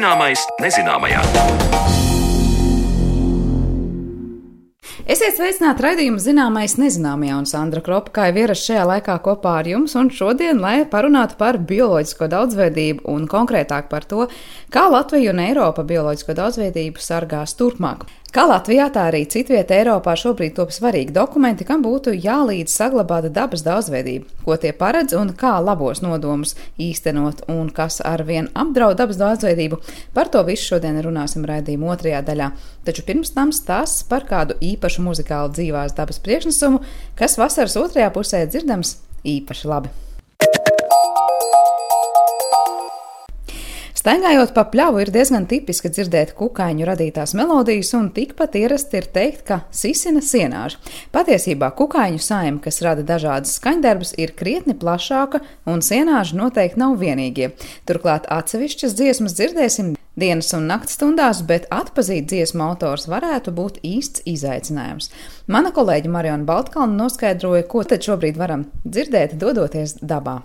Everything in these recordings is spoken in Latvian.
Zināmais nezināmajā. Esiet sveicināti raidījuma zināmais nezināmajā, un Sandra Kropa kā jau ierasts šajā laikā kopā ar jums, un šodien, lai parunātu par bioloģisko daudzveidību un konkrētāk par to, kā Latvija un Eiropa bioloģisko daudzveidību sargās turpmāk. Kā Latvijā, tā arī citvietā Eiropā šobrīd top svarīgi dokumenti, kam būtu jālīdz saglabāta dabas daudzveidība, ko tie paredz un kā labos nodomus īstenot un kas arvien apdraud dabas daudzveidību. Par to visu šodien runāsim raidījuma otrajā daļā. Taču pirms tam stāsts par kādu īpašu muzikālu dzīvās dabas priekšnesumu, kas vasaras otrajā pusē dzirdams īpaši labi. Staigājot pa pļavu, ir diezgan tipiski dzirdēt kukaiņu radītās melodijas, un tikpat ierasti ir teikt, ka sisina sienāža. Patiesībā kukaiņu saima, kas rada dažādas skaņdarbus, ir krietni plašāka, un sienāža noteikti nav vienīgie. Turklāt atsevišķas dziesmas dzirdēsim dienas un naktas stundās, bet atpazīt dziesmu autors varētu būt īsts izaicinājums. Mana kolēģe Mariona Baltkalna noskaidroja, ko tad šobrīd varam dzirdēt, dodoties dabā.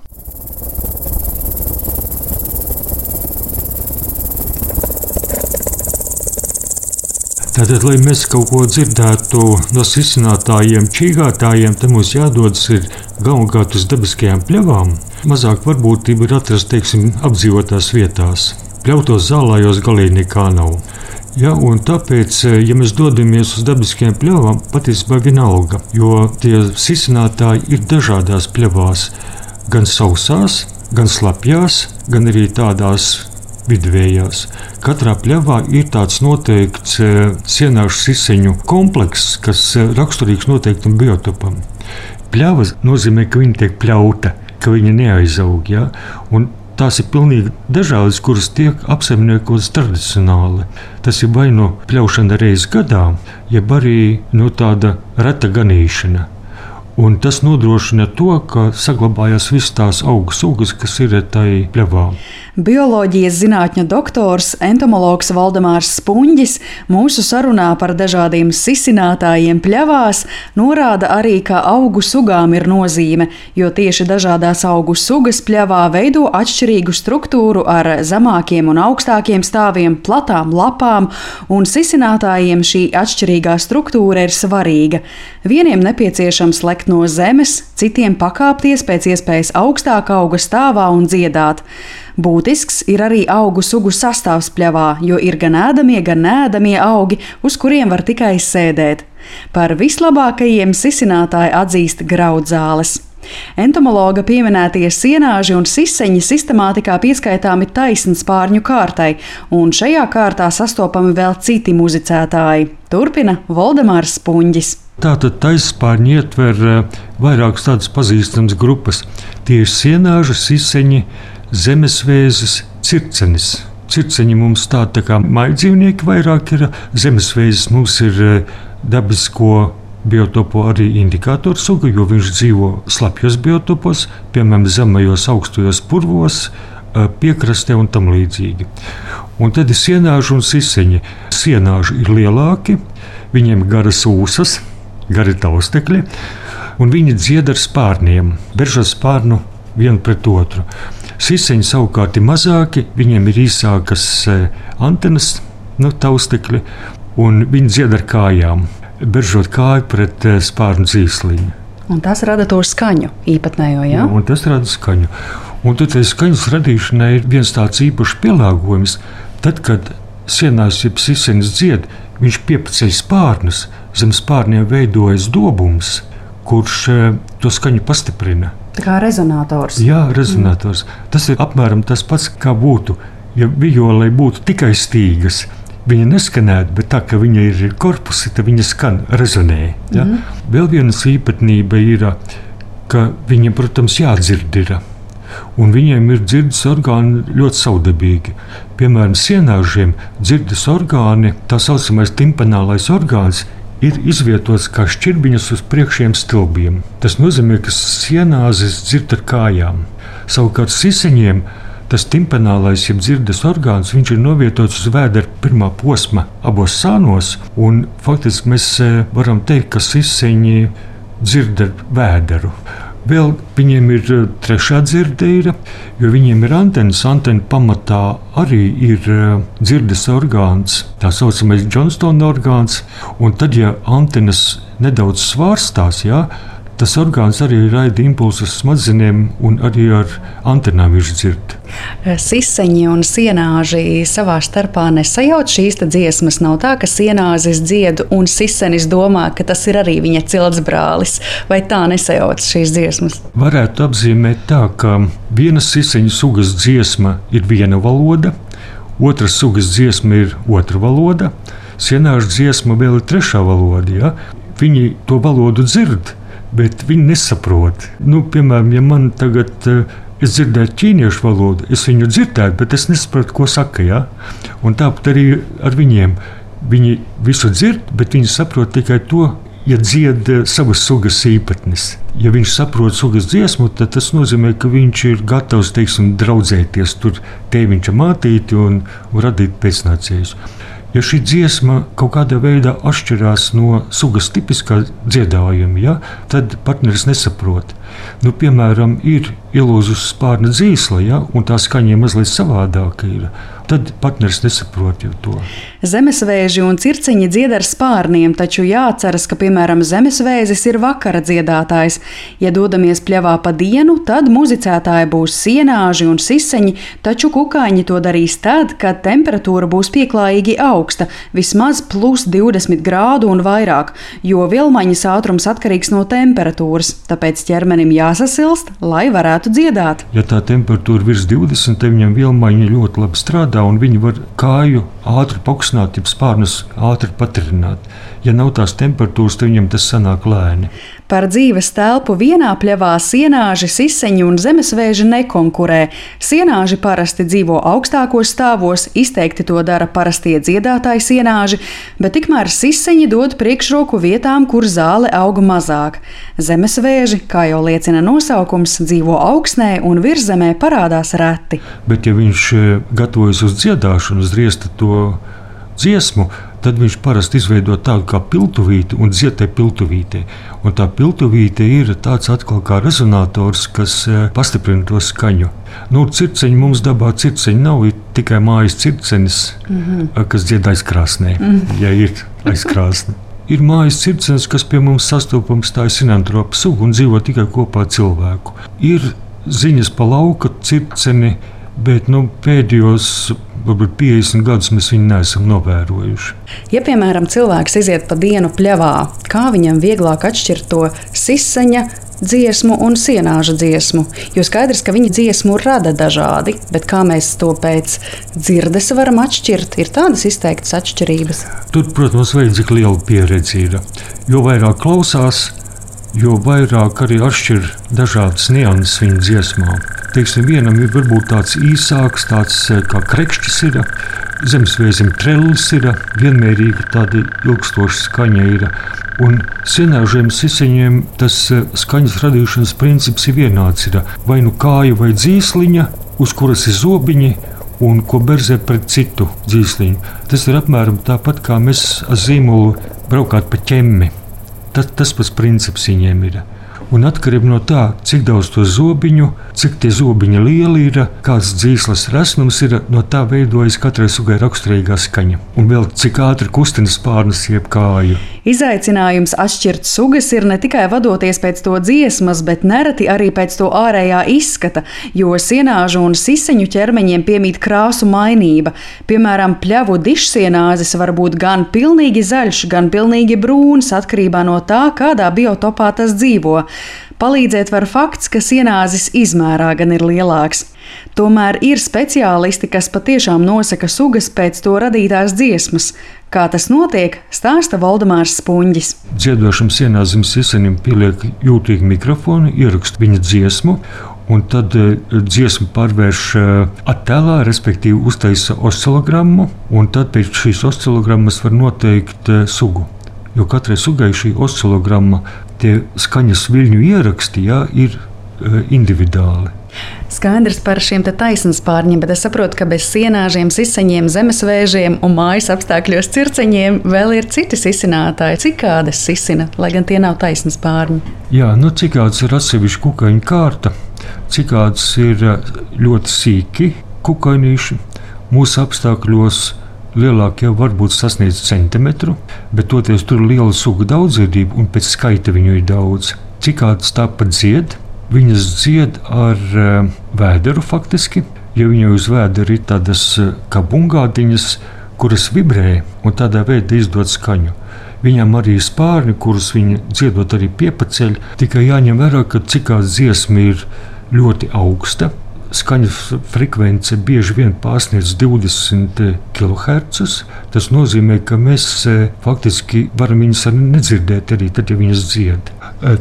Tātad, lai mēs kaut ko dzirdētu no izsinātājiem, čīgātājiem, tad mums jādodas galvenokārt uz dabiskajām pļavām. Mazāk varbūtība ir atrast, teiksim, apdzīvotās vietās. Pļautos zālājos galīgi nekā nav. Ja, tāpēc, ja mēs dodamies uz dabiskajām pļavām, patiesībā vienalga, jo tie izsinātāji ir dažādās pļavās, gan sausās, gan slapjās, gan arī tādās viduvējās. Katrā pļavā ir tāds noteikts e, sienāšu siseņu komplekss, kas e, raksturīgs noteiktam biotopam. Pļava nozīmē, ka viņa tiek pļauta, ka viņa neaizaug. Ja? Un Tās ir pilnīgi dažādas, kuras tiek apsaimniekotas tradicionāli. Tas ir vai nu no pļaušana reizes gadā, jeb arī no nu, tāda reta ganīšana. Un tas nodrošina to, ka saglabājās visas tās augu sugas, kas ir tajā pļavā. Bioloģijas zinātņu doktors, entomologs Valdemārs Spunģis mūsu sarunā par dažādiem sisinātājiem pļavās norāda arī, ka augu sugām ir nozīme, jo tieši dažādās augu sugas pļavā veido atšķirīgu struktūru ar zemākiem un augstākiem stāviem, platām lapām, un sisinātājiem šī atšķirīgā struktūra ir svarīga. Vieniem nepieciešams lekt no zemes, citiem pakāpties pēc iespējas augstāk auga stāvā un dziedāt. Būtisks ir arī augu sugu sastāvs pļavā, jo ir gan ēdamie, gan nēdamie augi, uz kuriem var tikai sēdēt. Par vislabākajiem sisinātāji atzīst graudzāles. Entomologa pieminētie sienāži un siseņi sistemātikā pieskaitāmi taisnas pārņu kārtai, un šajā kārtā sastopami vēl citi muzicētāji. Turpina Voldemārs Puņģis. Tātad taisnspārņi ietver eh, vairākas tādas pazīstamas grupas. Tie ir sienāži, siseņi, zemesvēzes, circenis. Circeņi mums tādi tā kā maidzīvnieki vairāk ir, zemesvēzes mums ir eh, dabisko biotopu arī indikātoru suga, jo viņš dzīvo slapjos biotopos, piemēram, zemajos augstajos purvos, eh, piekrastē un tam līdzīgi. Un tad ir sienāži un siseņi. Sienāži ir lielāki, viņiem garas ūsas, gari taustekļi, un viņi dzied ar spārniem, beržas spārnu vienu pret otru. Siseņi savukārt ir mazāki, viņiem ir īsākas e, antenas, nu, taustekļi, un viņi dzied ar kājām, beržot kāju pret e, spārnu dzīsliņu. Un tas rada to skaņu īpatnējo? Ja? Un tas rada skaņu. Un tad skaņas radīšanai ir viens tāds īpašs pielāgojums. Tad, kad sienās ir sisenis dzied, viņš piepaceļ spārnus, zem spārniem veidojas dobums, kurš eh, to skaņu pastiprina. Tā kā rezonators. Jā, rezonators. Mm. Tas ir apmēram tas pats, kā būtu, ja violai būtu tikai stīgas. Viņa neskanētu, bet tā kā viņa ir korpusi, tad viņa skan, rezonē. Ja? Mm. Vēl viena īpatnība ir, ka viņam, protams, jādzird. Ir un viņiem ir dzirdes orgāni ļoti saudabīgi. Piemēram, sienāžiem dzirdes orgāni, tā saucamais timpanālais orgāns, ir izvietots kā šķirbiņas uz priekšējiem stulbiem. Tas nozīmē, ka sienāzes dzird ar kājām. Savukārt siseņiem tas timpanālais, jeb dzirdes orgāns, ir novietots uz vēdera pirmā posma abos sānos. Faktiski mēs eh, varam teikt, ka siseņi dzird ar vēderu. Vēl viņiem ir eh, trešā dzirdēra, jo viņiem ir antenas. Antena pamatā arī ir eh, dzirdes orgāns, tā saucamais Johnstone orgāns. Un tad, ja antenas nedaudz svārstās, jā, tas orgāns arī raida impulsus smadzenēm, un arī ar antenām viņš dzird. Siseņi un sienāži savā starpā nesajauc šīs dziesmas. Nav tā, ka sienāzis dzied un sisenis domā, ka tas ir arī viņa cilts brālis. Vai tā nesajauc šīs dziesmas? Varētu apzīmēt tā, ka vienas siseņu sugas dziesma ir viena valoda, otras sugas dziesma ir otra valoda, sienāžu dziesma vēl ir trešā valoda. Ja? Viņi to valodu dzird, bet viņi nesaprot. Nu, piemēram, ja man tagad uh, es dzirdētu ķīniešu valodu, es viņu dzirdētu, bet es nesaprotu, ko saka. Ja? Un tāpat arī ar viņiem. Viņi visu dzird, bet viņi saprot tikai to, ja dzied eh, savas sugas īpatnes. Ja viņš saprot sugas dziesmu, tad tas nozīmē, ka viņš ir gatavs teiksim, draudzēties tur tēviņa mātīti un, un radīt pēcnācējus. Ja šī dziesma kaut kādā veidā atšķirās no sugas tipiskā dziedājuma, ja, tad partneris nesaprot. Nu, piemēram, ir ielūzus spārna dzīsla, ja, un tā skaņa mazliet savādāka ir tad partneris nesaprot to. Zemesvēži un circeņi dzied ar spārniem, taču jāatceras, ka, piemēram, zemesvēzis ir vakara dziedātājs. Ja dodamies pļavā pa dienu, tad muzicētāji būs sienāži un siseņi, taču kukaiņi to darīs tad, kad temperatūra būs pieklājīgi augsta, vismaz plus 20 grādu un vairāk, jo vilmaņas ātrums atkarīgs no temperatūras, tāpēc ķermenim jāsasilst, lai varētu dziedāt. Ja tā temperatūra virs 20, tad viņam vilmaņa ļoti labi strādā strādā, un viņi var kāju ātri paaugstināt, jeb spārnus ātri patrināt. Ja nav tās temperatūras, tad viņam tas sanāk lēni. Par dzīves telpu vienā pļavā sienāži, siseņi un zemesvēži nekonkurē. Sienāži parasti dzīvo augstākos stāvos, izteikti to dara parastie dziedātāji sienāži, bet tikmēr siseņi dod priekšroku vietām, kur zāle aug mazāk. Zemesvēži, kā jau liecina nosaukums, dzīvo augstnē un virzemē parādās reti. Bet, ja viņš eh, gatavojas uz dziedāšanu, uz riesta to dziesmu, tad viņš parasti izveido tādu kā piltuvīti un dziedē piltuvītē. Un tā piltuvīte ir tāds atkal kā rezonators, kas eh, pastiprina to skaņu. Nu, circeņi mums dabā circeņi nav tikai mājas circenis, mm -hmm. kas dzied aizkrāsnē, mm -hmm. ja ir aizkrāsne. Ir mājas circenis, kas pie mums sastopams, tā ir sinantropa suga un dzīvo tikai kopā ar cilvēku. Ir ziņas pa lauka circeni, bet nu, pēdējos varbūt 50 gadus mēs viņu neesam novērojuši. Ja, piemēram, cilvēks iziet pa dienu pļavā, kā viņam vieglāk atšķirt to sisaņa dziesmu un sienāža dziesmu. Jo skaidrs, ka viņi dziesmu rada dažādi, bet kā mēs to pēc dzirdes varam atšķirt, ir tādas izteiktas atšķirības. Tur, protams, vajadzīga liela pieredze. Jo vairāk klausās, jo vairāk arī atšķir dažādas nianses viņa dziesmām. Teiksim, vienam ir varbūt tāds īsāks, tāds eh, kā krekšķis ir, zemesvēzim trellis ir, vienmērīga tāda ilgstoša skaņa ir. Un senāžiem siseņiem tas eh, skaņas radīšanas princips ir vienāds. Ir vai nu kāja vai dzīsliņa, uz kuras ir zobiņi, un ko berzē pret citu dzīsliņu. Tas ir apmēram tāpat kā mēs ar zīmolu braukāt pa ķemmi. Tas, tas pats princips viņiem ir. Un atkarībā no tā, cik daudz to zobiņu, cik tie zobiņi lieli ir, kāds dzīslas resnums ir, no tā veidojas katrai sugai raksturīgā skaņa. Un vēl cik ātri kustina spārnas jeb kāju. Izaicinājums atšķirt sugas ir ne tikai vadoties pēc to dziesmas, bet nereti arī pēc to ārējā izskata, jo sienāžu un siseņu ķermeņiem piemīt krāsu mainība. Piemēram, pļavu dišsienāzis var būt gan pilnīgi zaļš, gan pilnīgi brūns atkarībā no tā, kādā biotopā tas dzīvo. Palīdzēt var fakts, ka sienāzis izmērā gan ir lielāks. Tomēr ir speciālisti, kas patiešām nosaka sugas pēc to radītās dziesmas. Kā tas notiek, stāsta Valdemārs Spunģis. Dziedošam sienāzim sisenim pieliek jūtīgi mikrofonu, ieraksta viņa dziesmu, un tad uh, dziesmu pārvērš uh, attēlā, respektīvi uztaisa oscilogrammu, un tad pēc šīs oscilogrammas var noteikt uh, sugu. Jo katrai sugai šī oscilogramma tie skaņas viļņu ieraksti jā, ir e, individuāli. Skaidrs par šiem taisnības pārņiem, bet es saprotu, ka bez sienāžiem, sisaņiem, zemesvēžiem un mājas apstākļos circeņiem vēl ir citi sisinātāji. Cikādas sisina, lai gan tie nav taisnības pārņi. Jā, nu cikādas ir atsevišķa kukaiņu kārta. Cikādas ir eh, ļoti sīki kukainīši. Mūsu apstākļos lielākie var būt sasniedz centimetru, bet toties tur ir liela suga daudzveidība un pēc skaita viņu ir daudz. Cikādas tāpat dzied, Viņas dzied ar uh, vēderu faktiski. Ja viņai uz vēdera ir tādas uh, kā bungātiņas, kuras vibrē un tādā veidā izdod skaņu. Viņam arī ir spārni, kurus viņa dziedot arī piepaceļ. Tikai jāņem vērā, ka cikās dziesma ir ļoti augsta. Skaņas frekvence bieži vien pārsniedz 20 kHz. Tas nozīmē, ka mēs faktiski varam viņas arī nedzirdēt, arī tad, ja viņas dzied.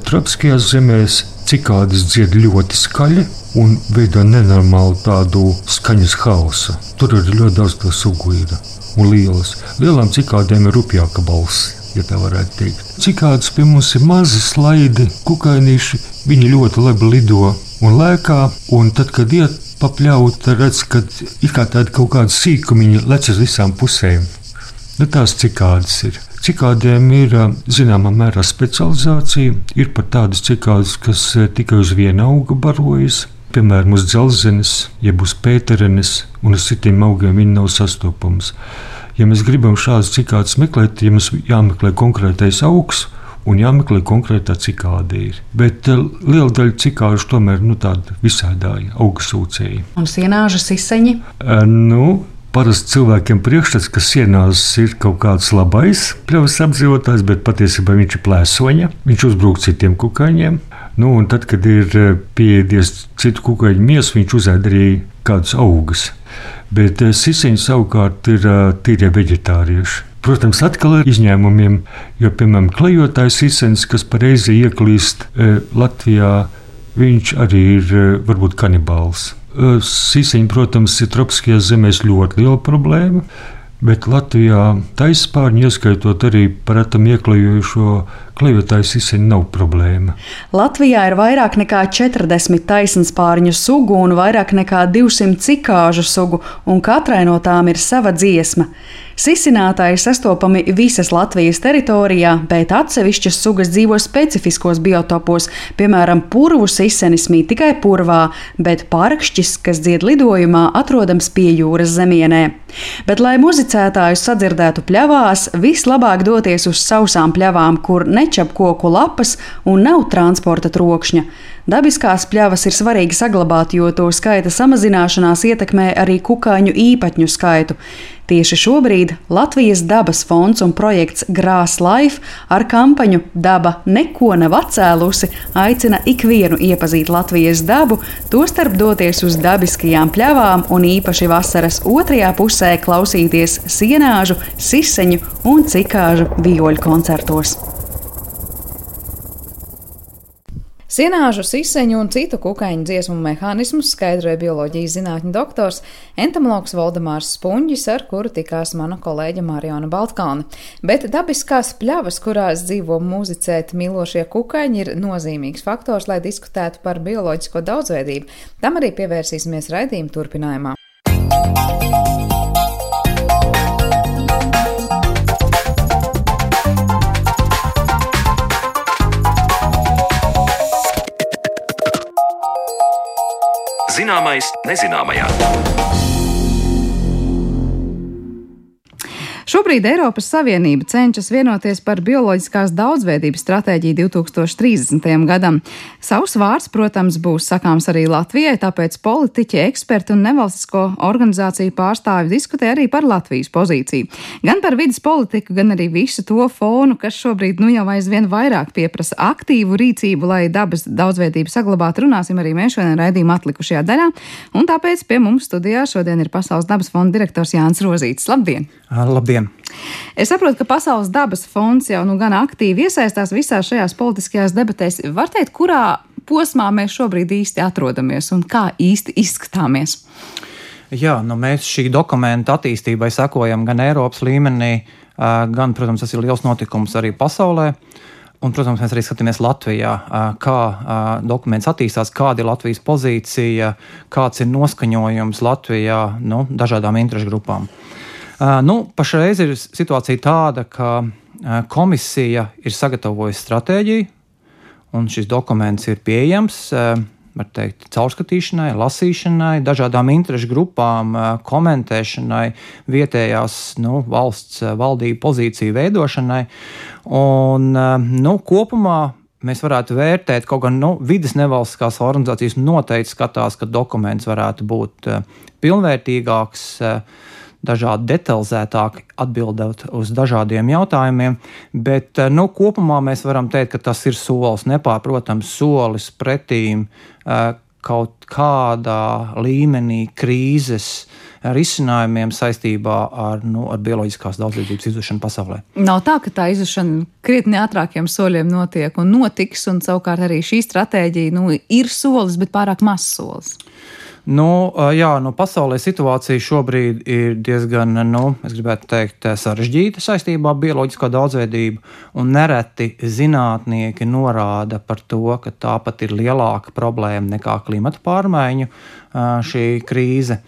Tropiskajās zemēs cikādas dzied ļoti skaļi un veido nenormālu tādu skaņas hausu. Tur ir ļoti daudz to sugu ir un lielas. Lielām cikādēm ir rupjāka balss. Ja tā varētu teikt. Cikādas pie mums ir mazi slaidi, kukainīši. Viņi ļoti labi lido un lēkā. Un tad, kad iet pa pļauju, tad redz, ka ir kā tāda kaut kāda sīkumiņa lec uz visām pusēm. Nu, tās cikādas ir. Cikādēm ir zināmā mērā specializācija. Ir pat tādas cikādas, kas tikai uz vienu augu barojas. Piemēram, uz dzelzceļa, jeb uz pēterenes, un uz citiem augiem viņi nav sastopams. Ja mēs gribam šādas cikādas meklēt, ja mums jāmeklē konkrētais augs, un jāmeklē konkrētā cikāda ir. Bet uh, liela daļa cikāžu tomēr nu, tāda visādāja, augstsūcēji. Un sienāžu siseņi? Uh, nu, Parasti cilvēkiem priekšstats, ka sienās ir kaut kāds labais pļavas apdzīvotājs, bet patiesībā viņš ir plēsoņa. Viņš uzbrūk citiem kukaiņiem. Nu, un tad, kad ir eh, pieejams citu kukaiņu miesu, viņš uzēd arī kādus augus. Bet eh, siseņi savukārt ir eh, tīrie vegetārieši. Protams, atkal ar izņēmumiem, jo, piemēram, klejotājs izsens, kas pareizi ieklīst Latvijā, viņš arī ir varbūt kanibāls. Sīsiņi, protams, ir tropiskajās zemēs ļoti liela problēma. Bet Latvijā taisnspārņi, ieskaitot arī paratam ieklejošo klejotāju siseņu, nav problēma. Latvijā ir vairāk nekā 40 taisnspārņu sugu un vairāk nekā 200 cikāžu sugu, un katrai no tām ir sava dziesma. Sisinātāji sastopami visas Latvijas teritorijā, bet atsevišķas sugas dzīvo specifiskos biotopos, piemēram, purvu sisenis mīt tikai purvā, bet pārkšķis, kas dzied lidojumā, atrodams pie jūras zemienē. Bet, lai muzicētājus sadzirdētu pļavās, vislabāk doties uz sausām pļavām, kur nečap koku lapas un nav transporta trokšņa. Dabiskās pļavas ir svarīgi saglabāt, jo to skaita samazināšanās ietekmē arī kukaiņu īpatņu skaitu. Tieši šobrīd Latvijas dabas fonds un projekts Grās Life ar kampaņu Daba neko nav atcēlusi aicina ikvienu iepazīt Latvijas dabu, tostarp doties uz dabiskajām pļavām un īpaši vasaras otrajā pusē klausīties sienāžu, siseņu un cikāžu vioļu koncertos. Sienāžu, siseņu un citu kukaiņu dziesmu mehānismus skaidroja bioloģijas zinātņu doktors, entomologs Valdemārs Spunģis, ar kuru tikās mana kolēģe Mariona Baltkalna. Bet dabiskās pļavas, kurās dzīvo muzicēt mīlošie kukaiņi, ir nozīmīgs faktors, lai diskutētu par bioloģisko daudzveidību. Tam arī pievērsīsimies raidījuma turpinājumā. Zināmais nezināmajā. Šobrīd Eiropas Savienība cenšas vienoties par bioloģiskās daudzveidības stratēģiju 2030. gadam. Savs vārds, protams, būs sakāms arī Latvijai, tāpēc politiķi, eksperti un nevalstisko organizāciju pārstāvi diskutē arī par Latvijas pozīciju. Gan par vidas politiku, gan arī visu to fonu, kas šobrīd nu jau aizvien vairāk pieprasa aktīvu rīcību, lai dabas daudzveidību saglabātu. Runāsim arī mēs šodien raidījuma atlikušajā daļā, un tāpēc pie mums studijā šodien ir Pasaules dabas fonda direktors Jānis Rozīts. Labdien! Labdien! Es saprotu, ka Pasaules dabas fonds jau nu gan aktīvi iesaistās visās šajās politiskajās debatēs. Var teikt, kurā posmā mēs šobrīd īsti atrodamies un kā īsti izskatāmies? Jā, nu mēs šī dokumenta attīstībai sekojam gan Eiropas līmenī, gan, protams, tas ir liels notikums arī pasaulē. Un, protams, mēs arī skatāmies Latvijā, kā dokuments attīstās, kāda ir Latvijas pozīcija, kāds ir noskaņojums Latvijā nu, dažādām interešu grupām. Nu, pašreiz ir situācija tāda, ka komisija ir sagatavojusi stratēģiju, un šis dokuments ir pieejams var teikt, caurskatīšanai, lasīšanai, dažādām interešu grupām, komentēšanai, vietējās nu, valsts valdību pozīciju veidošanai. Un, nu, kopumā mēs varētu vērtēt, kaut gan nu, vidas nevalstiskās organizācijas noteikti skatās, ka dokuments varētu būt pilnvērtīgāks dažādi detalizētāk atbildot uz dažādiem jautājumiem, bet nu, kopumā mēs varam teikt, ka tas ir solis, nepārprotams, solis pretīm uh, kaut kādā līmenī krīzes risinājumiem saistībā ar, nu, ar bioloģiskās daudzveidības izušanu pasaulē. Nav tā, ka tā izušana krietni ātrākiem soļiem notiek un notiks, un savukārt arī šī stratēģija nu, ir solis, bet pārāk mazs solis. Nu, jā, nu, pasaulē situācija šobrīd ir diezgan, nu, es gribētu teikt, sarežģīta saistībā ar bioloģisko daudzveidību. Nereti zinātnieki norāda par to, ka tā pat ir lielāka problēma nekā klimata pārmaiņu šī krīze.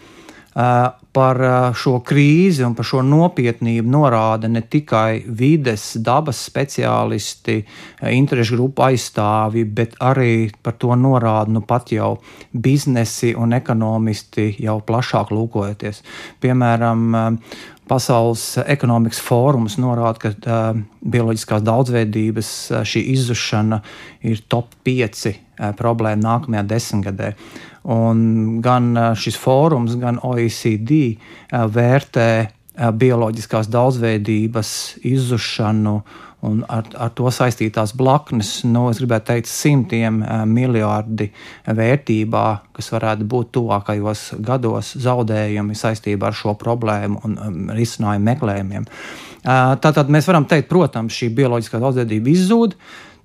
Par šo krīzi un par šo nopietnību norāda ne tikai vides, dabas speciālisti, interešu grupu aizstāvji, bet arī par to norāda nu pat jau biznesi un ekonomisti jau plašāk lūkojoties. Piemēram, Pasaules ekonomikas fórums norāda, ka bioloģiskās daudzveidības šī izzušana ir top 5 uh, problēma nākamajā desmitgadē. Un gan šis fórums, gan OECD vērtē bioloģiskās daudzveidības izzušanu un ar, ar to saistītās blaknes, nu, es gribētu teikt, simtiem miljardi vērtībā, kas varētu būt tuvākajos gados zaudējumi saistībā ar šo problēmu un um, risinājumu meklējumiem. Tātad mēs varam teikt, protams, šī bioloģiskā daudzveidība izzūd.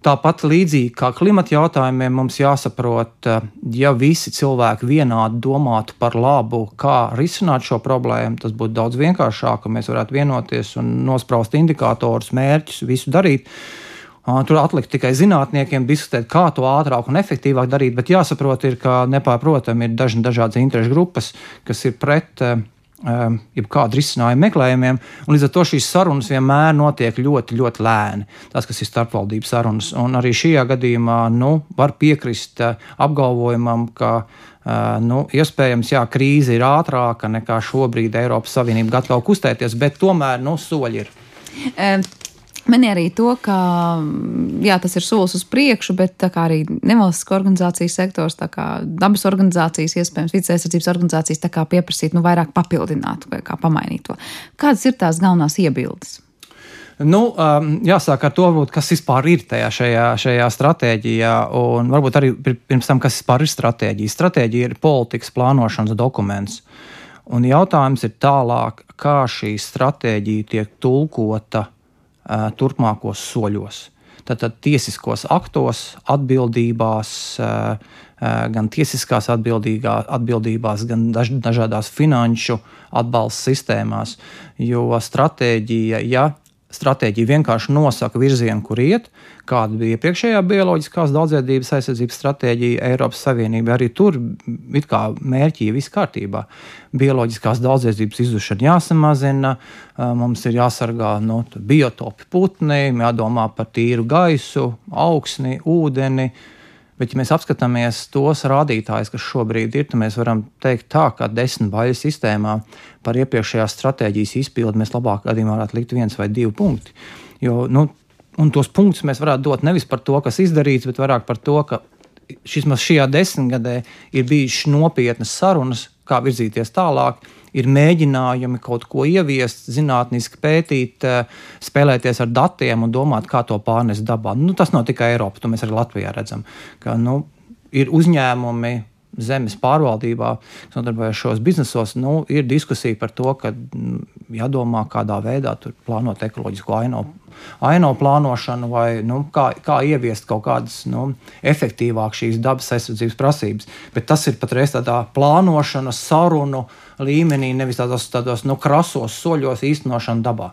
Tāpat līdzīgi kā klimata jautājumiem, mums jāsaprot, eh, ja visi cilvēki vienādi domātu par labu, kā risināt šo problēmu, tas būtu daudz vienkāršāk, un mēs varētu vienoties un nospraust indikatorus, mērķus, visu darīt. Tur atlikt tikai zinātniekiem diskutēt, kā to ātrāk un efektīvāk darīt, bet jāsaprot, ir, ka nepārprotami ir dažni dažādas interešu grupas, kas ir pret uh, jebkādu risinājumu meklējumiem. Līdz ar to šīs sarunas vienmēr notiek ļoti, ļoti lēni. Tas, kas ir starpvaldību sarunas. Un arī šajā gadījumā nu, var piekrist uh, apgalvojumam, ka uh, nu, iespējams jā, krīze ir ātrāka nekā šobrīd Eiropas Savienība gatava kustēties, bet tomēr nu, soļi ir. Minēja arī to, ka jā, tas ir solis uz priekšu, bet arī nevalstiskā organizācijas sektors, dabas organizācijas, iespējams, vidas aizsardzības organizācijas pieprasīt nu, vairāk papildināt vai kā pamainīt to. Kādas ir tās galvenās iebildes? Nu, um, jāsāk ar to, varbūt, kas vispār ir tajā šajā, šajā stratēģijā, un varbūt arī pirms tam, kas vispār ir stratēģija. Stratēģija ir politikas plānošanas dokuments. Un jautājums ir tālāk, kā šī stratēģija tiek tulkota turpmākos soļos. Tātad tiesiskos aktos, atbildībās, gan tiesiskās atbildībās, gan daž, dažādās finanšu atbalsta sistēmās. Jo stratēģija, ja stratēģija vienkārši nosaka virzienu, kur iet, kāda bija iepriekšējā bioloģiskās daudzveidības aizsardzības stratēģija Eiropas Savienībā. Arī tur ir kā mērķi viss kārtībā. Bioloģiskās daudzveidības izzušana jāsamazina, mums ir jāsargā no nu, biotopi putni, jādomā par tīru gaisu, augsni, ūdeni Bet, ja mēs apskatāmies tos rādītājus, kas šobrīd ir, tad mēs varam teikt, tā, ka desmit baļu sistēmā par iepriekšējās stratēģijas izpildi mēs labāk gadījumā varētu likt viens vai divi punkti. Jo, nu, un tos punktus mēs varētu dot nevis par to, kas izdarīts, bet vairāk par to, ka šis mazs šajā desmitgadē ir bijušas nopietnas sarunas, kā virzīties tālāk ir mēģinājumi kaut ko ieviest, zinātniski pētīt, eh, spēlēties ar datiem un domāt, kā to pārnest dabā. Nu, tas nav tikai Eiropa, to mēs arī Latvijā redzam. Ka, nu, ir uzņēmumi, zemes pārvaldībā, kas nodarbojas šos biznesos, nu, ir diskusija par to, ka jādomā, kādā veidā plānot ekoloģisko aino, aino plānošanu, vai nu, kā, kā ieviest kaut kādas nu, efektīvākas šīs dabas aizsardzības prasības. Bet tas ir patreiz tādā plānošanas, sarunu līmenī, nevis tādos, tādos nu, krasos soļos īstenošana dabā.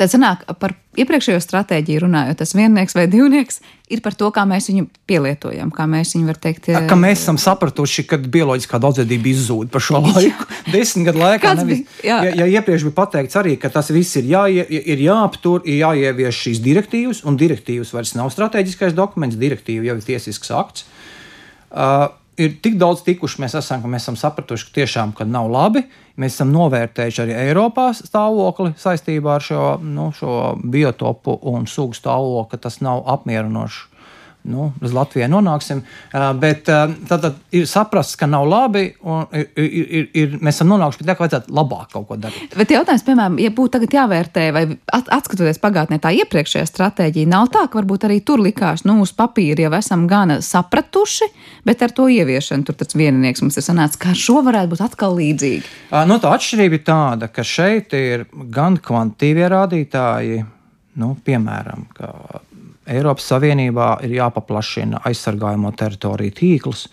Tad sanāk, par iepriekšējo stratēģiju runājot, tas viennieks vai divnieks ir par to, kā mēs viņu pielietojam, kā mēs viņu, var teikt, ka mēs esam sapratuši, ka bioloģiskā daudzveidība izzūd par šo laiku. Desmit gadu laikā nevis, bija, ja, ja iepriekš bija pateikts arī, ka tas viss ir, jāie, ir jāaptur, ir jāievieš šīs direktīvas, un direktīvas vairs nav strateģiskais dokuments, direktīva jau ir tiesisks akts. Uh, ir tik daudz tikuši, mēs esam, mēs esam sapratuši, ka tiešām ka nav labi. Mēs esam novērtējuši arī Eiropā stāvokli saistībā ar šo, nu, šo biotopu un sugu stāvokli, ka tas nav apmierinošs nu, uz Latviju nonāksim. Bet tad, tad ir saprasts, ka nav labi, un ir, ir, ir, mēs esam nonākuši pie tā, ka vajadzētu labāk kaut ko darīt. Bet jautājums, piemēram, ja būtu tagad jāvērtē, vai atskatoties pagātnē, tā iepriekšējā stratēģija nav tā, ka varbūt arī tur likās, nu, uz papīra jau esam gana sapratuši, bet ar to ieviešanu tur tas vieninieks mums ir sanācis, ka šo varētu būt atkal līdzīgi. No tā atšķirība ir tāda, ka šeit ir gan kvantitīvie rādītāji, nu, piemēram, Eiropas Savienībā ir jāpaplašina aizsargājamo teritoriju tīkls,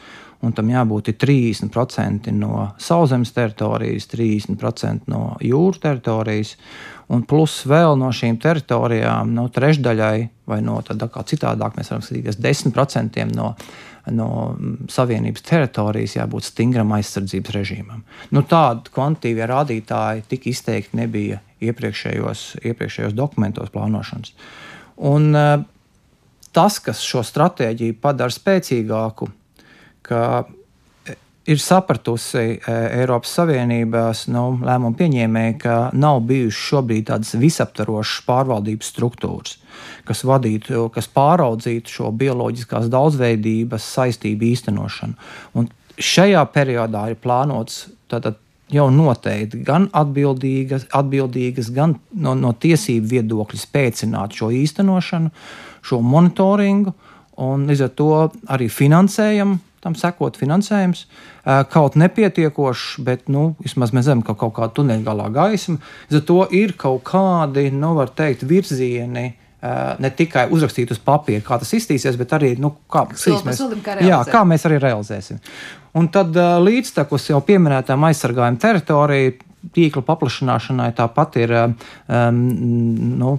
un tam jābūt 30% no sauszemes teritorijas, 30% no jūras teritorijas, un plus vēl no šīm teritorijām, no trešdaļai, vai no tāda kā citādāk, mēs varam skatīties 10% no, no Savienības teritorijas jābūt stingram aizsardzības režīmam. Nu, Tādi kvantitīvie rādītāji tik izteikti nebija iepriekšējos, iepriekšējos dokumentos plānošanas. Un, uh, tas, kas šo stratēģiju padara spēcīgāku, ka ir sapratusi e, Eiropas Savienības nu, lēmumu pieņēmēji, ka nav bijušas šobrīd tādas visaptvarošas pārvaldības struktūras, kas vadītu, kas pāraudzītu šo bioloģiskās daudzveidības saistību īstenošanu. Un šajā periodā ir plānots tātad, jau noteikti gan atbildīgas, atbildīgas gan no, no tiesību viedokļa spēcināt šo īstenošanu, šo monitoringu, un līdz ar to arī finansējam. Tam sekot finansējums, kaut nepietiekošs, bet nu, vismaz mēs zinām, ka kaut kāda tuneļgalā gaisma. Līdz ar to ir kaut kādi, nu, var teikt, virzieni, ne tikai uzrakstīt uz papīra, kā tas izskatīsies, bet arī nu, kā, mēs, kā, jā, kā mēs arī realizēsim. Un tad līdztekus jau pieminētām aizsargājuma teritorijai, tīkla paplašināšanai tāpat ir um, nu,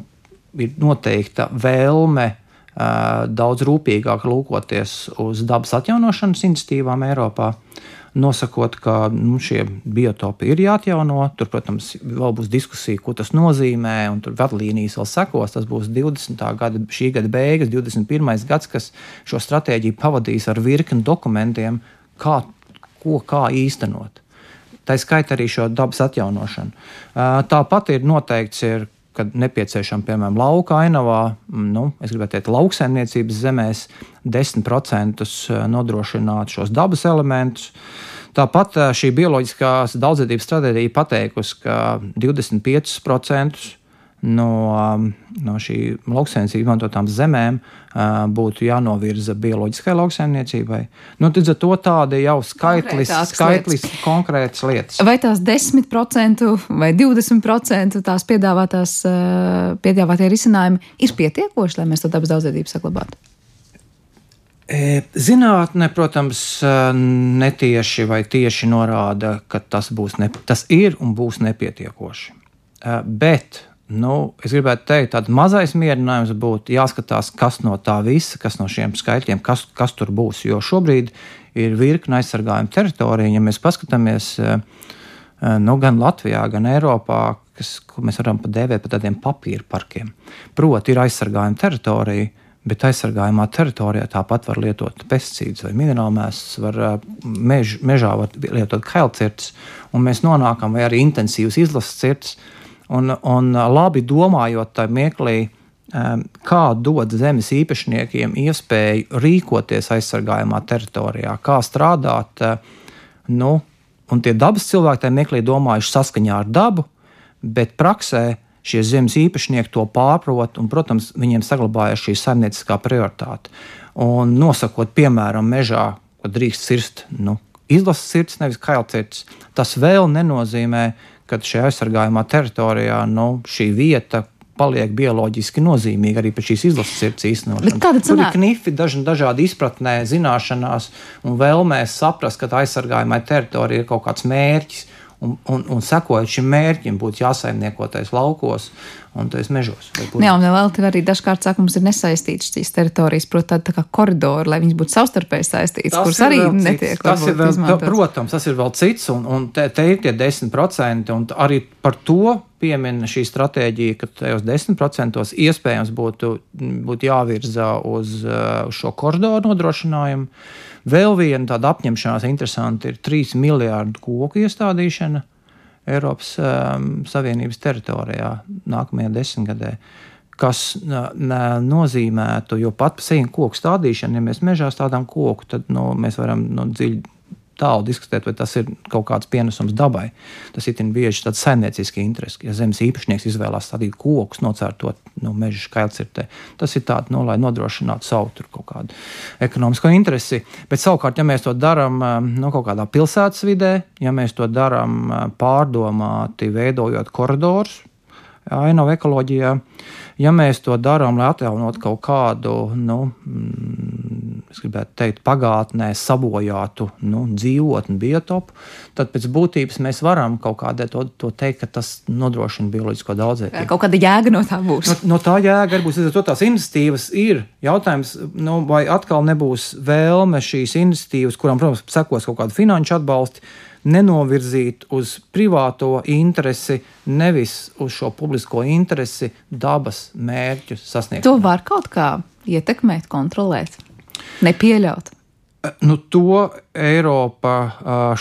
ir noteikta vēlme daudz rūpīgāk lūkoties uz dabas atjaunošanas iniciatīvām Eiropā. Nosakot, ka nu, šie biotopi ir jāatjauno. Tur, protams, vēl būs diskusija, ko tas nozīmē, un tur vadlīnijas vēl sekos. Tas būs 20. gada, šī gada beigas, 21. gads, kas šo stratēģiju pavadīs ar virkni dokumentiem, kā, ko kā īstenot. Tā skaitā arī šo dabas atjaunošanu. Tāpat ir noteikts, ir, kad nepieciešama, piemēram, lauka ainavā, nu, es gribētu teikt, lauksaimniecības zemēs 10% eh, nodrošināt šos dabas elementus. Tāpat eh, šī bioloģiskās daudzveidības stratēģija pateikusi, ka 25% no, um, no šī lauksaimniecības izmantotām zemēm uh, būtu jānovirza bioloģiskai lauksaimniecībai. Nu, Līdz ar to tāda jau skaitlis, skaitlis lietas. konkrētas lietas. Vai tās 10% vai 20% tās piedāvātās, uh, piedāvātie risinājumi ir pietiekoši, lai mēs to dabas daudzveidību saglabātu? E, zinātne, protams, uh, netieši vai tieši norāda, ka tas, ne, tas ir un būs nepietiekoši. Bet Nu, es gribētu teikt, tāds mazais mierinājums būtu jāskatās, kas no tā visa, kas no šiem skaitļiem, kas, kas tur būs. Jo šobrīd ir virkne aizsargājuma teritorija. Ja mēs paskatāmies eh, eh, nu, gan Latvijā, gan Eiropā, kas, ko mēs varam dēvēt par tādiem papīra parkiem. Proti, ir aizsargājuma teritorija, bet aizsargājumā teritorijā tāpat var lietot pesticīdus vai minerālmēslus, var eh, mež, mežā var lietot kailcirts, un mēs nonākam vai arī intensīvas izlases cirts Un, un labi domājot tajā mieklī, kā dot zemes īpašniekiem iespēju rīkoties aizsargājumā teritorijā, kā strādāt. Nu, un tie dabas cilvēki tajā mieklī domājuši saskaņā ar dabu, bet praksē šie zemes īpašnieki to pārprot, un, protams, viņiem saglabājas šī saimnieciskā prioritāte. Un nosakot, piemēram, mežā, kad drīkst cirst nu, izlases sirds, nevis kailcirds, tas vēl nenozīmē, ka šajā aizsargājumā teritorijā nu, šī vieta paliek bioloģiski nozīmīga arī pēc šīs izlases sirds īstenošanas. Tur ir knifi daži, dažādi izpratnē, zināšanās un vēlmēs saprast, ka tā aizsargājumā teritorija ir kaut kāds mērķis. Un, un, un sekojot šim mērķim, būtu jāsaimniekotais laukos un tajos mežos. Jā, un vēl arī dažkārt saka, mums ir nesaistītas šīs teritorijas, proti, tāda tā kā koridori, lai viņas būtu savstarpēji saistītas, tas kuras arī netiek tas ir vēl, izmantots. Protams, tas ir vēl cits, un, un te, te ir tie 10%, un arī par to piemin šī stratēģija, ka tajos 10% iespējams būtu, būtu jāvirza uz, uz šo koridoru nodrošinājumu. Vēl viena tāda apņemšanās interesanta ir 3 miljārdu koku iestādīšana Eiropas um, Savienības teritorijā nākamajā desmitgadē. Kas nozīmētu, jo pat seju koku stādīšanu, ja mēs mežā stādām koku, tad nu, mēs varam nu, dziļi tālu diskutēt, vai tas ir kaut kāds pienesums dabai. Tas ir bieži tāds saimnieciski interesi. Ja zemes īpašnieks izvēlās stādīt kokus, nocērtot no nu, meža skailcirtē, tas ir tāds, nu, lai nodrošinātu savu kaut kādu ekonomisko interesi. Bet savukārt, ja mēs to darām nu, kaut kādā pilsētas vidē, ja mēs to darām pārdomāti, veidojot koridorus, ainava ekoloģijā, ja mēs to darām, lai atjaunotu kaut kādu, nu, mm, es gribētu teikt, pagātnē sabojātu nu, dzīvotni, biotopu, tad pēc būtības mēs varam kaut kādē to, to teikt, ka tas nodrošina bioloģisko daudzveidību. Kaut kāda jēga no tā būs. No, no tā jēga būs. Līdz ar to tās iniciatīvas ir. Jautājums, nu, vai atkal nebūs vēlme šīs iniciatīvas, kurām, protams, sekos kaut kāda finanšu atbalsta nenovirzīt uz privāto interesi, nevis uz šo publisko interesi, dabas mērķu sasniegšanu. To var kaut kā ietekmēt, kontrolēt, nepieļaut. Nu, to Eiropa,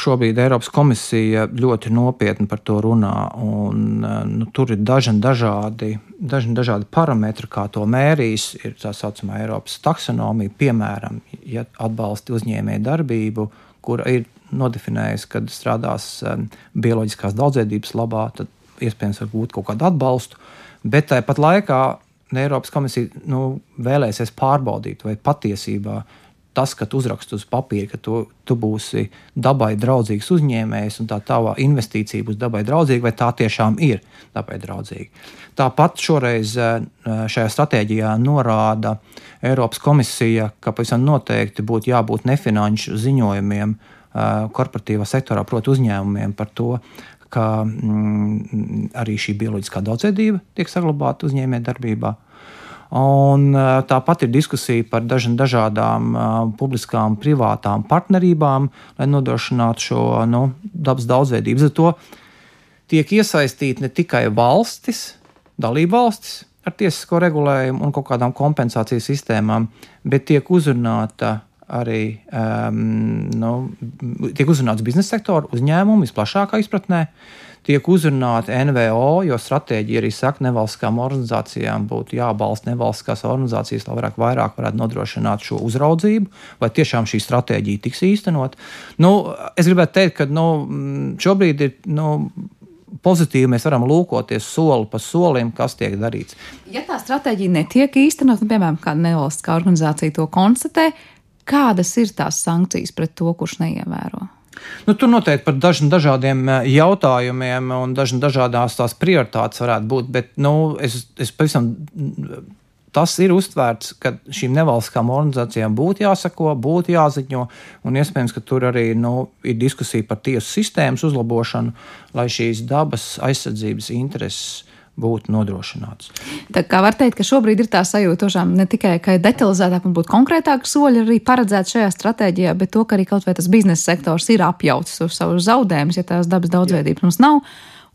šobrīd Eiropas komisija ļoti nopietni par to runā. Un, nu, tur ir daži dažādi, daži dažādi parametri, kā to mērīs. Ir tā saucamā Eiropas taksonomija, piemēram, ja atbalsta uzņēmēju darbību, kur ir nodefinējis, ka strādās bioloģiskās daudzveidības labā, tad iespējams var gūt kaut kādu atbalstu. Bet tāpat laikā Eiropas komisija nu, vēlēsies pārbaudīt, vai patiesībā tas, ka tu uzraksti uz papīra, ka tu, tu būsi dabai draudzīgs uzņēmējs un tā tava investīcija būs dabai draudzīga, vai tā tiešām ir dabai draudzīga. Tāpat šoreiz uh, šajā stratēģijā norāda Eiropas komisija, ka pavisam noteikti būtu jābūt nefinanšu ziņojumiem uh, korporatīvā sektorā, proti, uzņēmumiem par to, ka mm, arī šī bioloģiskā daudzveidība tiek saglabāta uzņēmējdarbībā. Un, tāpat ir diskusija par daž, dažādām uh, publiskām, privātām partnerībām, lai nodrošinātu šo nu, dabas daudzveidību. Zato tiek iesaistīti ne tikai valstis, dalību valstis ar tiesisko regulējumu un kaut kādām kompensācijas sistēmām, bet tiek uzrunāta arī um, nu, tiek uzrunāts biznesa sektora, uzņēmumi visplašākā izpratnē. Tiek uzrunāti NVO, jo stratēģija arī saka, ka nevalstiskām organizācijām būtu jābalsta nevalstiskās organizācijas, lai vairāk, vairāk varētu nodrošināt šo uzraudzību, vai tiešām šī stratēģija tiks īstenot. Nu, es gribētu teikt, ka nu, šobrīd ir nu, pozitīvi mēs varam lūkoties soli pa solim, kas tiek darīts. Ja tā stratēģija netiek īstenot, nu, piemēram, kāda nevalstiskā organizācija to konstatē, Kādas ir tās sankcijas pret to, kurš neievēro? Nu, tur noteikti par dažiem dažādiem eh, jautājumiem un dažiem dažādās tās prioritātes varētu būt, bet nu, es, es pavisam. Tas ir uztvērts, ka šīm nevalstiskām organizācijām būtu jāsako, būtu jāziņo, un iespējams, ka tur arī nu, ir diskusija par tiesu sistēmas uzlabošanu, lai šīs dabas aizsardzības intereses būtu nodrošināts. Tā kā var teikt, ka šobrīd ir tā sajūta, tošām ne tikai, ka ir detalizētāk un būtu konkrētāki soļi arī paredzēti šajā stratēģijā, bet to, ka arī kaut vai tas biznesa sektors ir apjauts uz savus zaudējumus, ja tās dabas daudzveidības mums nav.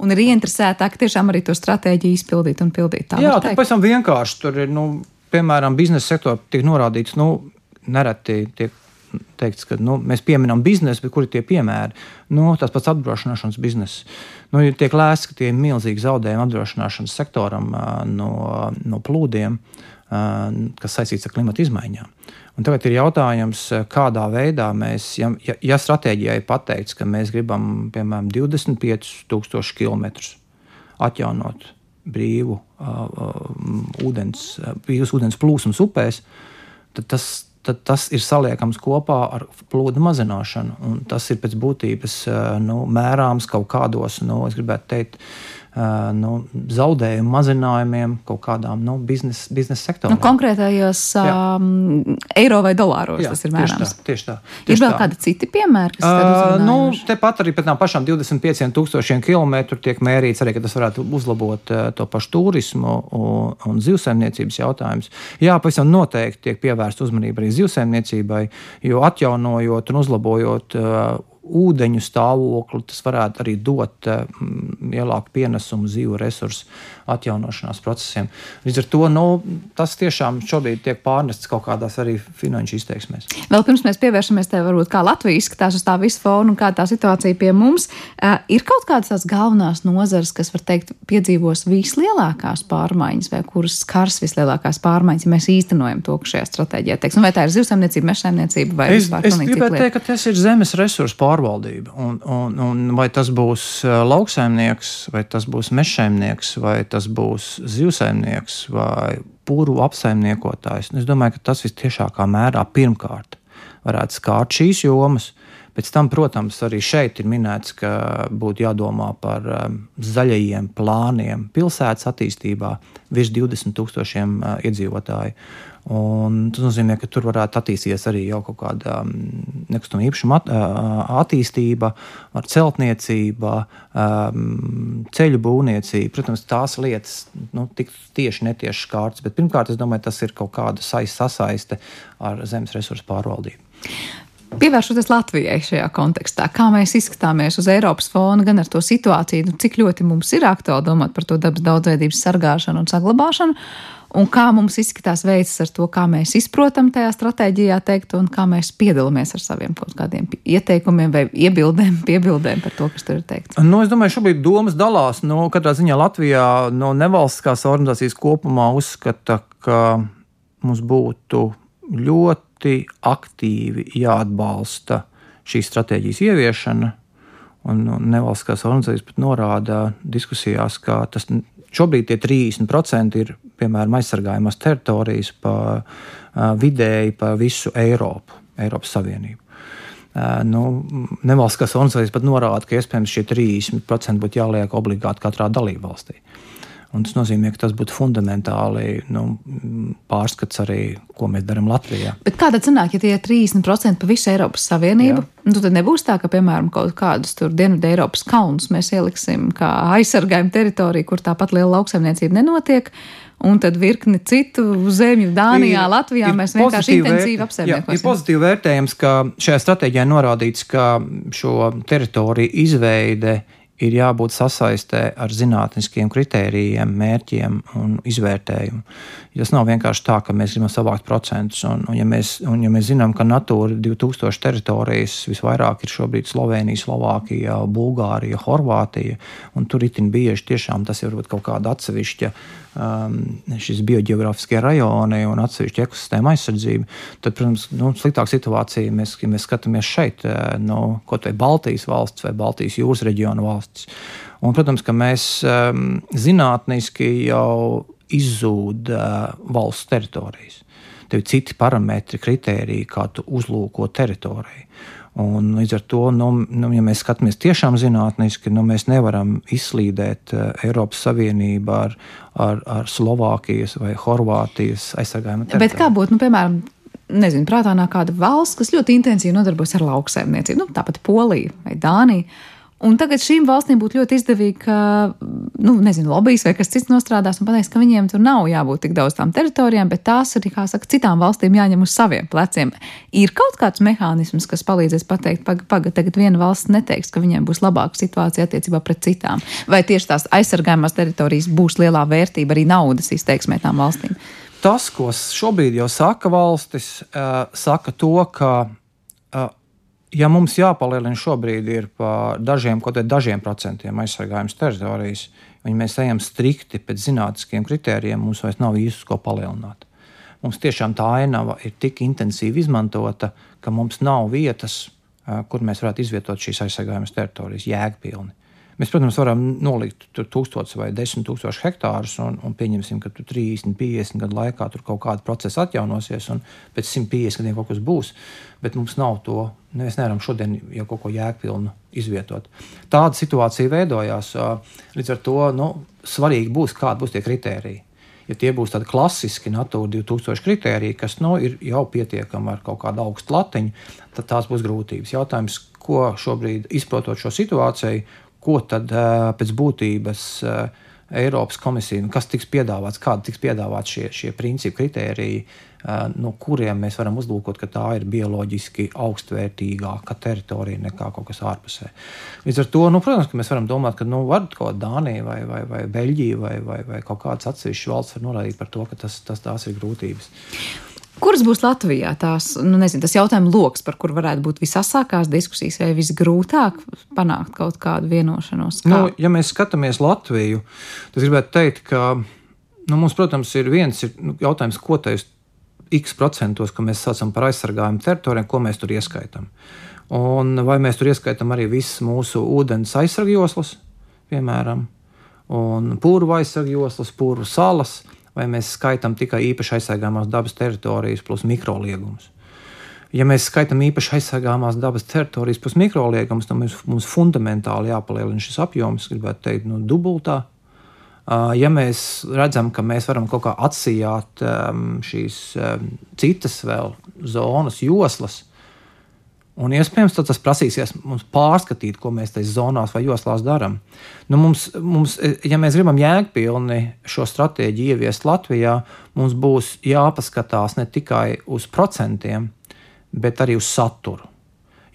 Un ir ieinteresētāk tiešām arī to stratēģiju izpildīt un pildīt. Tā Jā, tas pavisam vienkārši. Tur ir, nu, piemēram, biznesa sektorā tiek norādīts, nu, nereti tiek teikts, ka nu, mēs pieminam biznesu, bet kur ir tie piemēri? Nu, tas pats apdrošināšanas bizness. Nu, tiek lēsts, ka tie ir milzīgi zaudējumi apdrošināšanas sektoram no, no plūdiem, kas saistīts ar klimatu izmaiņām. Un tagad ir jautājums, kādā veidā mēs, ja, ja, ja stratēģijai ir pateikts, ka mēs gribam, piemēram, 25,000 km atjaunot brīvu uh, uh, ūdens, brīvus ūdens plūsmas upēs, tad tas tad tas ir saliekams kopā ar plūdu mazināšanu. Tas ir pēc būtības nu, mērāms kaut kādos, nu, es gribētu teikt, nu, zaudējumu mazinājumiem kaut kādām nu, biznesa biznes sektoriem. Nu, konkrētajos um, eiro vai dolāros Jā, tas ir mērāms. Tieši tā. Tieši tā tieši ir vēl tā. kādi citi piemēri, kas uh, nu, tepat arī pēc tam pašām 25 tūkstošiem kilometru tiek mērīts arī, ka tas varētu uzlabot uh, to pašu turismu un, un zivsaimniecības jautājumus. Jā, pavisam noteikti tiek pievērsta uzmanība arī zivsaimniecībai, jo atjaunojot un uzlabojot uh, ūdeņu stāvokli, tas varētu arī dot mm, lielāku pienesumu zīvu resursu atjaunošanās procesiem. Līdz ar to nu, tas tiešām šobrīd tiek pārnests kaut kādās arī finanšu izteiksmēs. Vēl pirms mēs pievēršamies te, varbūt kā Latvija izskatās uz tā visu fonu un kā tā situācija pie mums, uh, ir kaut kādas tās galvenās nozares, kas, var teikt, piedzīvos vislielākās pārmaiņas vai kuras skars vislielākās pārmaiņas, ja mēs īstenojam to, kas šajā stratēģijā teiks. Nu, vai tā ir zivsaimniecība, mežsaimniecība vai es, es gribētu teikt, ka tas ir zemes resursu pārmaiņas pārvaldība. Un, un, un vai tas būs lauksaimnieks, vai tas būs mežsaimnieks, vai tas būs zivsaimnieks, vai pūru apsaimniekotājs. Es domāju, ka tas visciešākā mērā pirmkārt varētu skārt šīs jomas. Pēc tam, protams, arī šeit ir minēts, ka būtu jādomā par um, zaļajiem plāniem pilsētas attīstībā virs 20 tūkstošiem uh, iedzīvotāju. Un tas nozīmē, ka tur varētu attīstīties arī jau kaut kāda um, nekustamā īpašuma at, attīstība, ar celtniecība, um, ceļu būvniecība. Protams, tās lietas nu, tik tieši netieši skārtas, bet pirmkārt, es domāju, tas ir kaut kāda sasaiste ar zemes resursu pārvaldību. Pievēršoties Latvijai šajā kontekstā, kā mēs izskatāmies uz Eiropas fona, gan ar to situāciju, nu, cik ļoti mums ir aktuāli domāt par to dabas daudzveidības sargāšanu un saglabāšanu, un kā mums izskatās veids ar to, kā mēs izprotam tajā stratēģijā teikt, un kā mēs piedalāmies ar saviem kaut kādiem ieteikumiem vai iebildēm, piebildēm par to, kas tur ir teikts. Nu, es domāju, šobrīd domas dalās. Nu, katrā ziņā Latvijā no nevalstiskās organizācijas kopumā uzskata, ka mums būtu ļoti aktīvi jāatbalsta šīs stratēģijas ieviešana. Un nevalstiskās organizācijas pat norāda diskusijās, ka tas šobrīd tie 30% ir piemēram aizsargājumās teritorijas pa vidēji pa visu Eiropu, Eiropas Savienību. Nu, nevalstiskās organizācijas pat norāda, ka iespējams šie 30% būtu jāliek obligāti katrā dalībvalstī. Un tas nozīmē, ka tas būtu fundamentāli nu, pārskats arī, ko mēs darām Latvijā. Bet kāda sanāk, ja tie ir 30% pa visu Eiropas Savienību? Nu, tad nebūs tā, ka, piemēram, kaut kādus tur Dienvidu Eiropas kalnus mēs ieliksim kā aizsargājumu teritoriju, kur tāpat liela lauksaimniecība nenotiek. Un tad virkni citu zemju, Dānijā, ir, Latvijā ir mēs vienkārši intensīvi apsaimniekosim. Ir pozitīvi vērtējums, ka šajā stratēģijā norādīts, ka šo teritoriju izveide ir jābūt sasaistē ar zinātniskiem kritērijiem, mērķiem un izvērtējumu. Tas nav vienkārši tā, ka mēs gribam savākt procentus. Un, un, ja, mēs, un ja mēs zinām, ka Natūra 2000 teritorijas visvairāk ir šobrīd Slovenija, Slovākija, Bulgārija, Horvātija, un tur itin bieži tiešām tas ir kaut kāda atsevišķa um, šis biogeogrāfiskie rajoni un atsevišķa ekosistēma aizsardzība, tad, protams, nu, sliktāka situācija mēs, ja mēs skatāmies šeit, uh, no kaut vai Baltijas valsts vai Baltijas jūras reģiona valsts. Un, protams, ka mēs um, zinātniski jau izzūd uh, valsts teritorijas. Tev ir citi parametri, kritēriji, kā tu uzlūko teritoriju. Un līdz ar to, nu, nu, ja mēs skatāmies tiešām zinātniski, nu, mēs nevaram izslīdēt uh, Eiropas Savienību ar, ar, ar Slovākijas vai Horvātijas aizsargājumu. Bet kā būtu, nu, piemēram, nezinu, prātā nāk kāda valsts, kas ļoti intensīvi nodarbojas ar lauksaimniecību, nu, tāpat Polija vai Dānija. Un tagad šīm valstīm būtu ļoti izdevīgi, ka, nu, nezinu, lobbyis vai kas cits nostrādās un pateiks, ka viņiem tur nav jābūt tik daudz tām teritorijām, bet tās ir, kā saka, citām valstīm jāņem uz saviem pleciem. Ir kaut kāds mehānisms, kas palīdzēs pateikt, pagaidi, paga, tagad viena valsts neteiks, ka viņiem būs labāka situācija attiecībā pret citām. Vai tieši tās aizsargājumās teritorijas būs lielā vērtība arī naudas izteiksmē tām valstīm? Tas, ko šobrīd jau saka valstis, uh, saka to, ka ja mums jāpalielina šobrīd ir par dažiem, kaut kādiem dažiem procentiem aizsargājums teritorijas, un ja mēs ejam strikti pēc zinātniskiem kritērijiem, mums vairs nav īsti ko palielināt. Mums tiešām tā ainava ir tik intensīvi izmantota, ka mums nav vietas, kur mēs varētu izvietot šīs aizsargājumas teritorijas jēgpilni. Mēs, protams, varam nolikt tur tūkstošus vai desmit tūkstošus hektārus, un, un pieņemsim, ka tur 30, 50 gadu laikā tur kaut kāda procesa atjaunosies, un pēc 150 gadiem kaut kas būs. Bet mums nav to. Mēs nevaram šodien jau kaut ko jēgpilnu izvietot. Tāda situācija veidojās. Līdz ar to nu, svarīgi būs, kādi būs tie kritēriji. Ja tie būs tādi klasiski Natūra 2000 kritēriji, kas nu, ir jau pietiekami ar kaut kādu augstu latiņu, tad tās būs grūtības. Jautājums, ko šobrīd izprotot šo situāciju, ko tad pēc būtības Eiropas komisija, nu, kas tiks piedāvāts, kādi tiks piedāvāti šie, šie principi, kritēriji, no kuriem mēs varam uzlūkot, ka tā ir bioloģiski augstvērtīgāka teritorija nekā kaut kas ārpusē. Līdz ar to, nu, protams, mēs varam domāt, ka nu, var kaut kāda Dānija vai, vai, vai Beļģija vai, vai, vai kaut kāds atsevišķs valsts var norādīt par to, ka tas, tas tās ir grūtības. Kuras būs Latvijā tās, nu, nezinu, tas jautājums lokus, par kur varētu būt visasākās diskusijas, vai visgrūtāk panākt kaut kādu vienošanos? Kā? Nu, ja mēs skatāmies Latviju, tad gribētu teikt, ka nu, mums, protams, ir viens ir, nu, jautājums, ko tas x procentos, ko mēs saucam par aizsargājumu teritorijām, ko mēs tur ieskaitām. Un vai mēs tur ieskaitām arī visas mūsu ūdens aizsargjoslas, piemēram, un pūru aizsargjoslas, pūru salas vai mēs skaitām tikai īpaši aizsargāmās dabas teritorijas plus mikroliegumus. Ja mēs skaitām īpaši aizsargāmās dabas teritorijas plus mikroliegumus, tad mums, mums fundamentāli jāpalielina šis apjoms, gribētu teikt, no dubultā. Ja mēs redzam, ka mēs varam kaut kā atsijāt šīs citas vēl zonas, joslas, Un iespējams, tas prasīsies mums pārskatīt, ko mēs tajās zonās vai joslās darām. Nu, mums, mums, ja mēs gribam jēgpilni šo stratēģiju ieviest Latvijā, mums būs jāpaskatās ne tikai uz procentiem, bet arī uz saturu.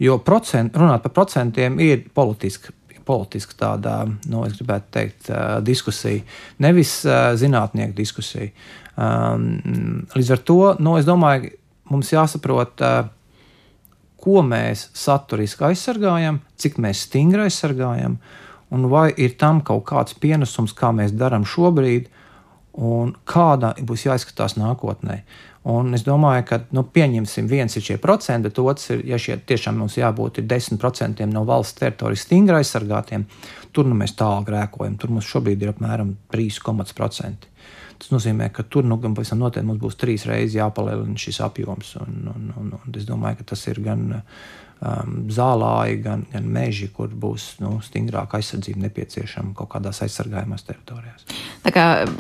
Jo procent, runāt par procentiem ir politiski. Politiska tāda, nu, es gribētu teikt, diskusija, nevis zinātnieku diskusija. Līdz ar to, nu, es domāju, mums jāsaprot, ko mēs saturiski aizsargājam, cik mēs stingri aizsargājam, un vai ir tam kaut kāds pienesums, kā mēs darām šobrīd, un kāda būs jāizskatās nākotnē. Un es domāju, ka nu, pieņemsim, viens ir šie procenti, bet otrs ir, ja šie tiešām mums jābūt 10% no valsts teritorijas stingri aizsargātiem, tur nu, mēs tālu grēkojam. Tur mums šobrīd ir apmēram 3,5%. Tas nozīmē, ka tur nu, gan pavisam noteikti mums būs trīs reizes jāpalielina šis apjoms. Un, un, un, un es domāju, ka tas ir gan um, zālāji, gan, gan meži, kur būs nu, stingrāka aizsardzība nepieciešama kaut kādās aizsargājumās teritorijās.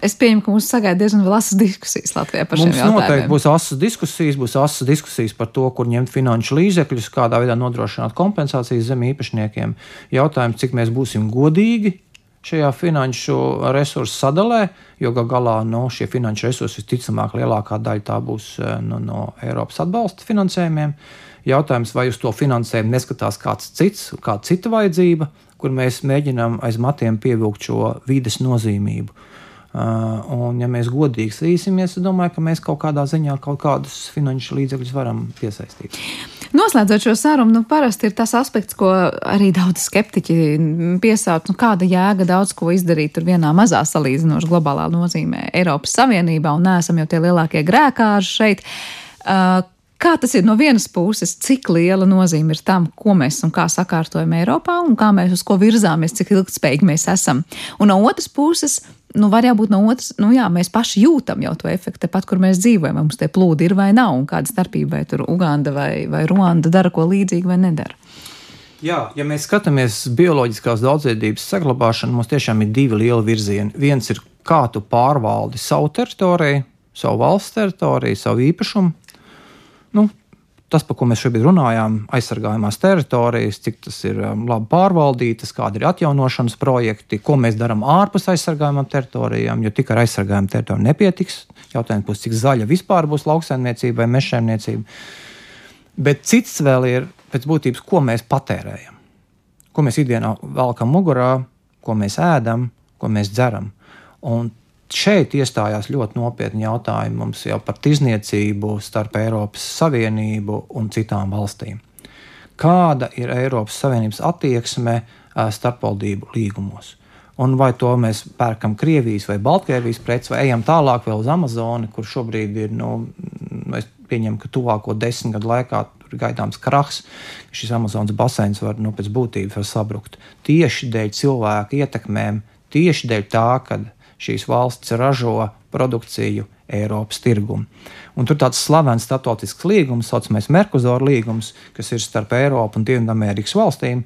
Es pieņemu, ka mums sagaida diezgan asas diskusijas Latvijā par šiem jautājumiem. Noteikti būs asas diskusijas, būs asas diskusijas par to, kur ņemt finanšu līdzekļus, kādā veidā nodrošināt kompensācijas zem īpašniekiem. Jautājums, cik mēs būsim godīgi šajā finanšu resursu sadalē, jo gal galā nu, šie finanšu resursi visticamāk lielākā daļa tā būs no, nu, no Eiropas atbalsta finansējumiem. Jautājums, vai uz to finansējumu neskatās kāds cits, kāda cita vajadzība, kur mēs mēģinām aiz matiem pievilkt šo vides nozīmību. Uh, un, ja mēs godīgi strīsimies, tad domāju, ka mēs kaut kādā ziņā kaut kādus finanšu līdzekļus varam piesaistīt. Noslēdzot šo sarunu, nu, parasti ir tas aspekts, ko arī daudz skeptiķi piesauc. Nu, kāda jēga daudz ko izdarīt vienā mazā salīdzinoši globālā nozīmē Eiropas Savienībā, un neesam jau tie lielākie grēkāži šeit. Uh, Kā tas ir no vienas puses, cik liela nozīme ir tam, ko mēs un kā sakārtojam Eiropā, un kā mēs uz ko virzāmies, cik ilgspējīgi mēs esam. Un no otras puses, nu, var jābūt no otras, nu, jā, mēs paši jūtam jau to efektu, tepat, kur mēs dzīvojam. Mums tie plūdi ir vai nav, un kāda starpība, vai tur Uganda vai, vai Ruanda dara ko līdzīgu vai nedara. Jā, ja mēs skatāmies bioloģiskās daudzveidības saglabāšanu, mums tiešām ir divi lieli virzieni. Viens ir, kā tu pārvaldi savu teritoriju, savu valsts teritoriju, savu īpašumu, nu, tas, par ko mēs šobrīd runājām, aizsargājumās teritorijas, cik tas ir um, labi pārvaldītas, kādi ir atjaunošanas projekti, ko mēs darām ārpus aizsargājumām teritorijām, jo tikai ar aizsargājumu teritoriju nepietiks. Jautājums būs, cik zaļa vispār būs lauksaimniecība vai mežsaimniecība. Bet cits vēl ir pēc būtības, ko mēs patērējam, ko mēs ikdienā velkam mugurā, ko mēs ēdam, ko mēs dzeram. Un šeit iestājās ļoti nopietni jautājumi mums jau par tirzniecību starp Eiropas Savienību un citām valstīm. Kāda ir Eiropas Savienības attieksme starpvaldību līgumos? Un vai to mēs pērkam Krievijas vai Baltkrievijas preces, vai ejam tālāk vēl uz Amazoni, kur šobrīd ir nu, es pieņemu, ka tuvāko desmit gadu laikā ir gaidāms krahs, ka šis Amazonas baseins var nu, pēc būtības var sabrukt. Tieši dēļ cilvēku ietekmēm, tieši dēļ tā, ka šīs valstis ražo produkciju Eiropas tirgumu. Un tur tāds slavens starptautisks līgums, saucamais Merkuzora līgums, kas ir starp Eiropu un Dienvidamerikas valstīm,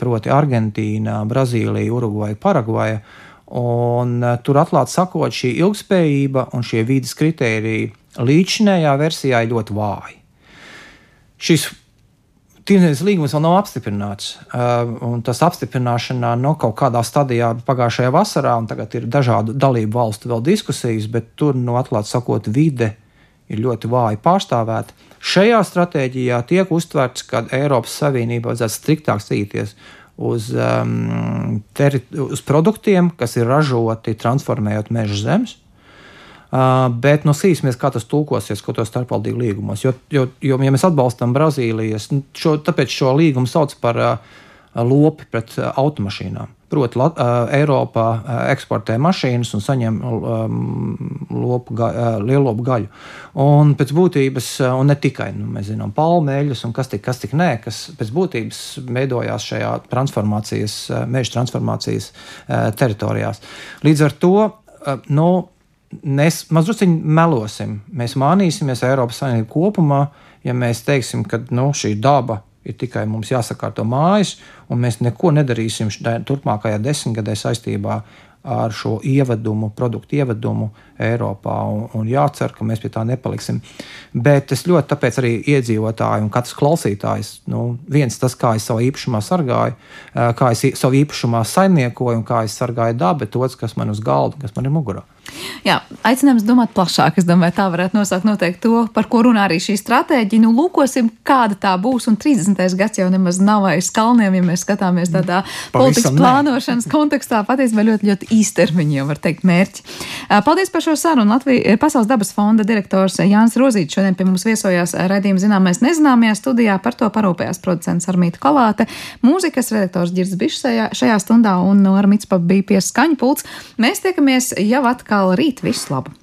proti Argentīna, Brazīlija, Urugvaja, Paragvaja. Un tur atklāti sakot, šī ilgspējība un šie vidas kritēriji līdzinējā versijā ir ļoti vāji. Šis Tirdzniecības līgums vēl nav apstiprināts. Uh, tas apstiprināšanā no kaut kādā stadijā pagājušajā vasarā, un tagad ir dažādu dalību valstu vēl diskusijas, bet tur, no nu, atklāti sakot, vide ir ļoti vāji pārstāvēta. Šajā stratēģijā tiek uztverts, ka Eiropas Savienība vajadzētu striktāk cīnīties uz, um, uz produktiem, kas ir ražoti transformējot meža zemes. Uh, bet nu, sīsimies, kā tas tulkosies kaut kādos starpvaldību līgumos. Jo, jo, jo, ja mēs atbalstam Brazīlijas, nu, šo, tāpēc šo līgumu sauc par uh, lopi pret uh, automašīnām. Proti, uh, Eiropā eksportē mašīnas un saņem um, lopu, ga, lielopu gaļu. Un pēc būtības, un ne tikai nu, mēs zinām, palmeļus un kas tik, kas tik nē, kas pēc būtības veidojās šajā transformācijas, meža transformācijas teritorijās. Līdz ar to, nu, Mēs mazliet melosim. Mēs mānīsimies Eiropas Savienību kopumā, ja mēs teiksim, ka nu, šī daba ir tikai mums jāsakārto mājas, un mēs neko nedarīsim turpmākajā desmitgadē saistībā ar šo ievadumu, produktu ievadumu Eiropā. Un, un jācer, ka mēs pie tā nepaliksim. Bet es ļoti tāpēc arī iedzīvotāji un katrs klausītājs, nu, viens tas, kā es savu īpašumā sargāju, kā es savu īpašumā saimniekoju un kā es sargāju dabu, bet otrs, kas man uz galda, kas man ir mugurā. Jā, aicinājums domāt plašāk. Es domāju, tā varētu nosaukt noteikti to, par ko runā arī šī stratēģija. Nu, lūkosim, kāda tā būs. Un 30. gads jau nemaz nav aiz kalniem, ja mēs skatāmies tādā Pavisam politikas ne. plānošanas kontekstā. Patiesībā ļoti, ļoti īstermiņa jau var teikt mērķi. Paldies par šo sarunu. Latvijas Pasaules dabas fonda direktors Jānis Rozīts šodien pie mums viesojās raidījuma zināmais nezināmajā studijā. Par to parūpējās producents Armīta Kalāte, mūzikas redaktors Girds Bišs šajā stundā un no Armīts bija pie skaņu pults. Mēs tiekamies jau atkal rīt. Visu labu!